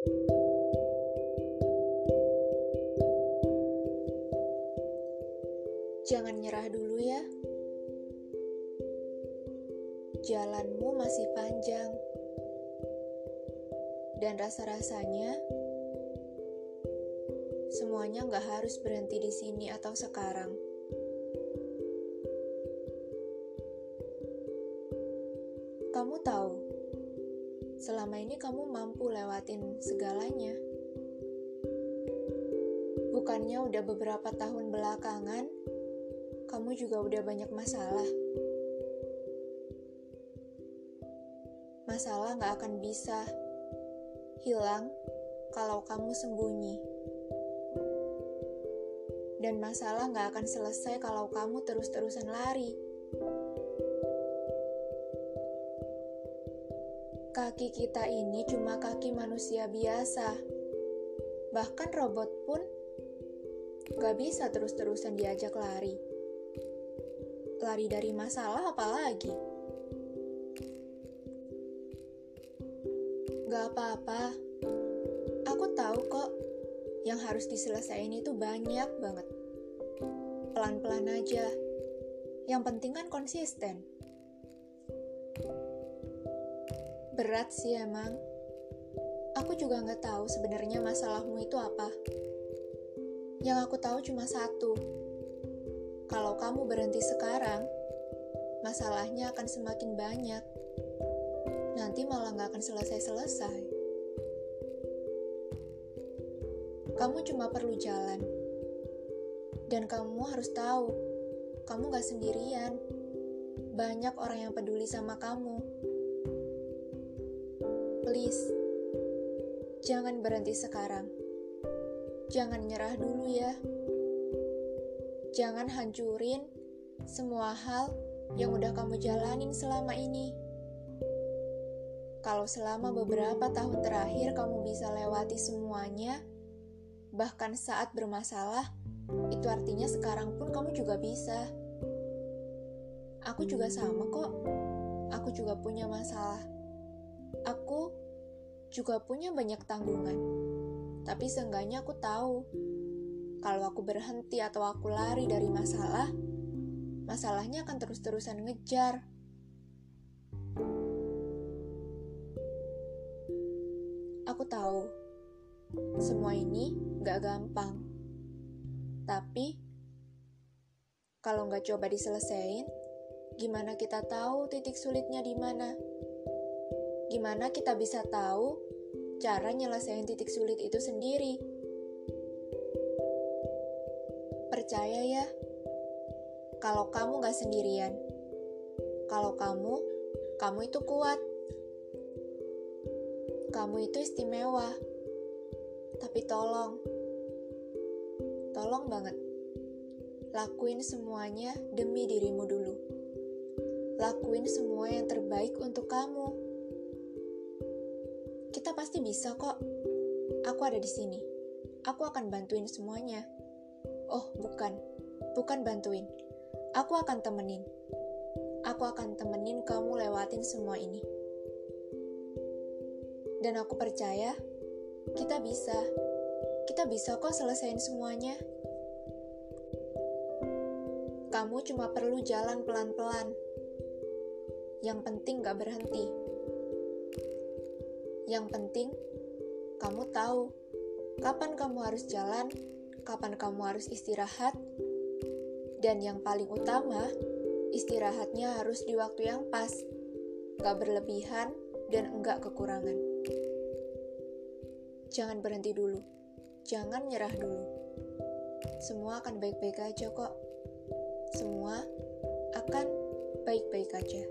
Jangan nyerah dulu ya. Jalanmu masih panjang. Dan rasa-rasanya semuanya nggak harus berhenti di sini atau sekarang. Kamu tahu, selama ini kamu mampu lewatin segalanya. Bukannya udah beberapa tahun belakangan, kamu juga udah banyak masalah. Masalah gak akan bisa hilang kalau kamu sembunyi. Dan masalah gak akan selesai kalau kamu terus-terusan lari. Kaki kita ini cuma kaki manusia biasa. Bahkan robot pun gak bisa terus-terusan diajak lari lari dari masalah apalagi? Gak apa-apa. Aku tahu kok yang harus diselesaikan itu banyak banget. Pelan-pelan aja. Yang penting kan konsisten. Berat sih emang. Aku juga nggak tahu sebenarnya masalahmu itu apa. Yang aku tahu cuma satu, kalau kamu berhenti sekarang, masalahnya akan semakin banyak. Nanti malah gak akan selesai-selesai. Kamu cuma perlu jalan. Dan kamu harus tahu, kamu gak sendirian. Banyak orang yang peduli sama kamu. Please, jangan berhenti sekarang. Jangan nyerah dulu ya. Jangan hancurin semua hal yang udah kamu jalanin selama ini. Kalau selama beberapa tahun terakhir kamu bisa lewati semuanya, bahkan saat bermasalah, itu artinya sekarang pun kamu juga bisa. Aku juga sama kok. Aku juga punya masalah. Aku juga punya banyak tanggungan. Tapi seenggaknya aku tahu kalau aku berhenti atau aku lari dari masalah, masalahnya akan terus-terusan ngejar. Aku tahu, semua ini gak gampang. Tapi, kalau nggak coba diselesain, gimana kita tahu titik sulitnya di mana? Gimana kita bisa tahu cara nyelesain titik sulit itu sendiri? percaya ya, kalau kamu gak sendirian. Kalau kamu, kamu itu kuat. Kamu itu istimewa. Tapi tolong, tolong banget. Lakuin semuanya demi dirimu dulu. Lakuin semua yang terbaik untuk kamu. Kita pasti bisa kok. Aku ada di sini. Aku akan bantuin semuanya. Oh, bukan. Bukan bantuin. Aku akan temenin. Aku akan temenin kamu lewatin semua ini. Dan aku percaya kita bisa. Kita bisa kok selesaiin semuanya. Kamu cuma perlu jalan pelan-pelan. Yang penting gak berhenti. Yang penting kamu tahu kapan kamu harus jalan kapan kamu harus istirahat, dan yang paling utama, istirahatnya harus di waktu yang pas, gak berlebihan dan enggak kekurangan. Jangan berhenti dulu, jangan nyerah dulu. Semua akan baik-baik aja kok. Semua akan baik-baik aja.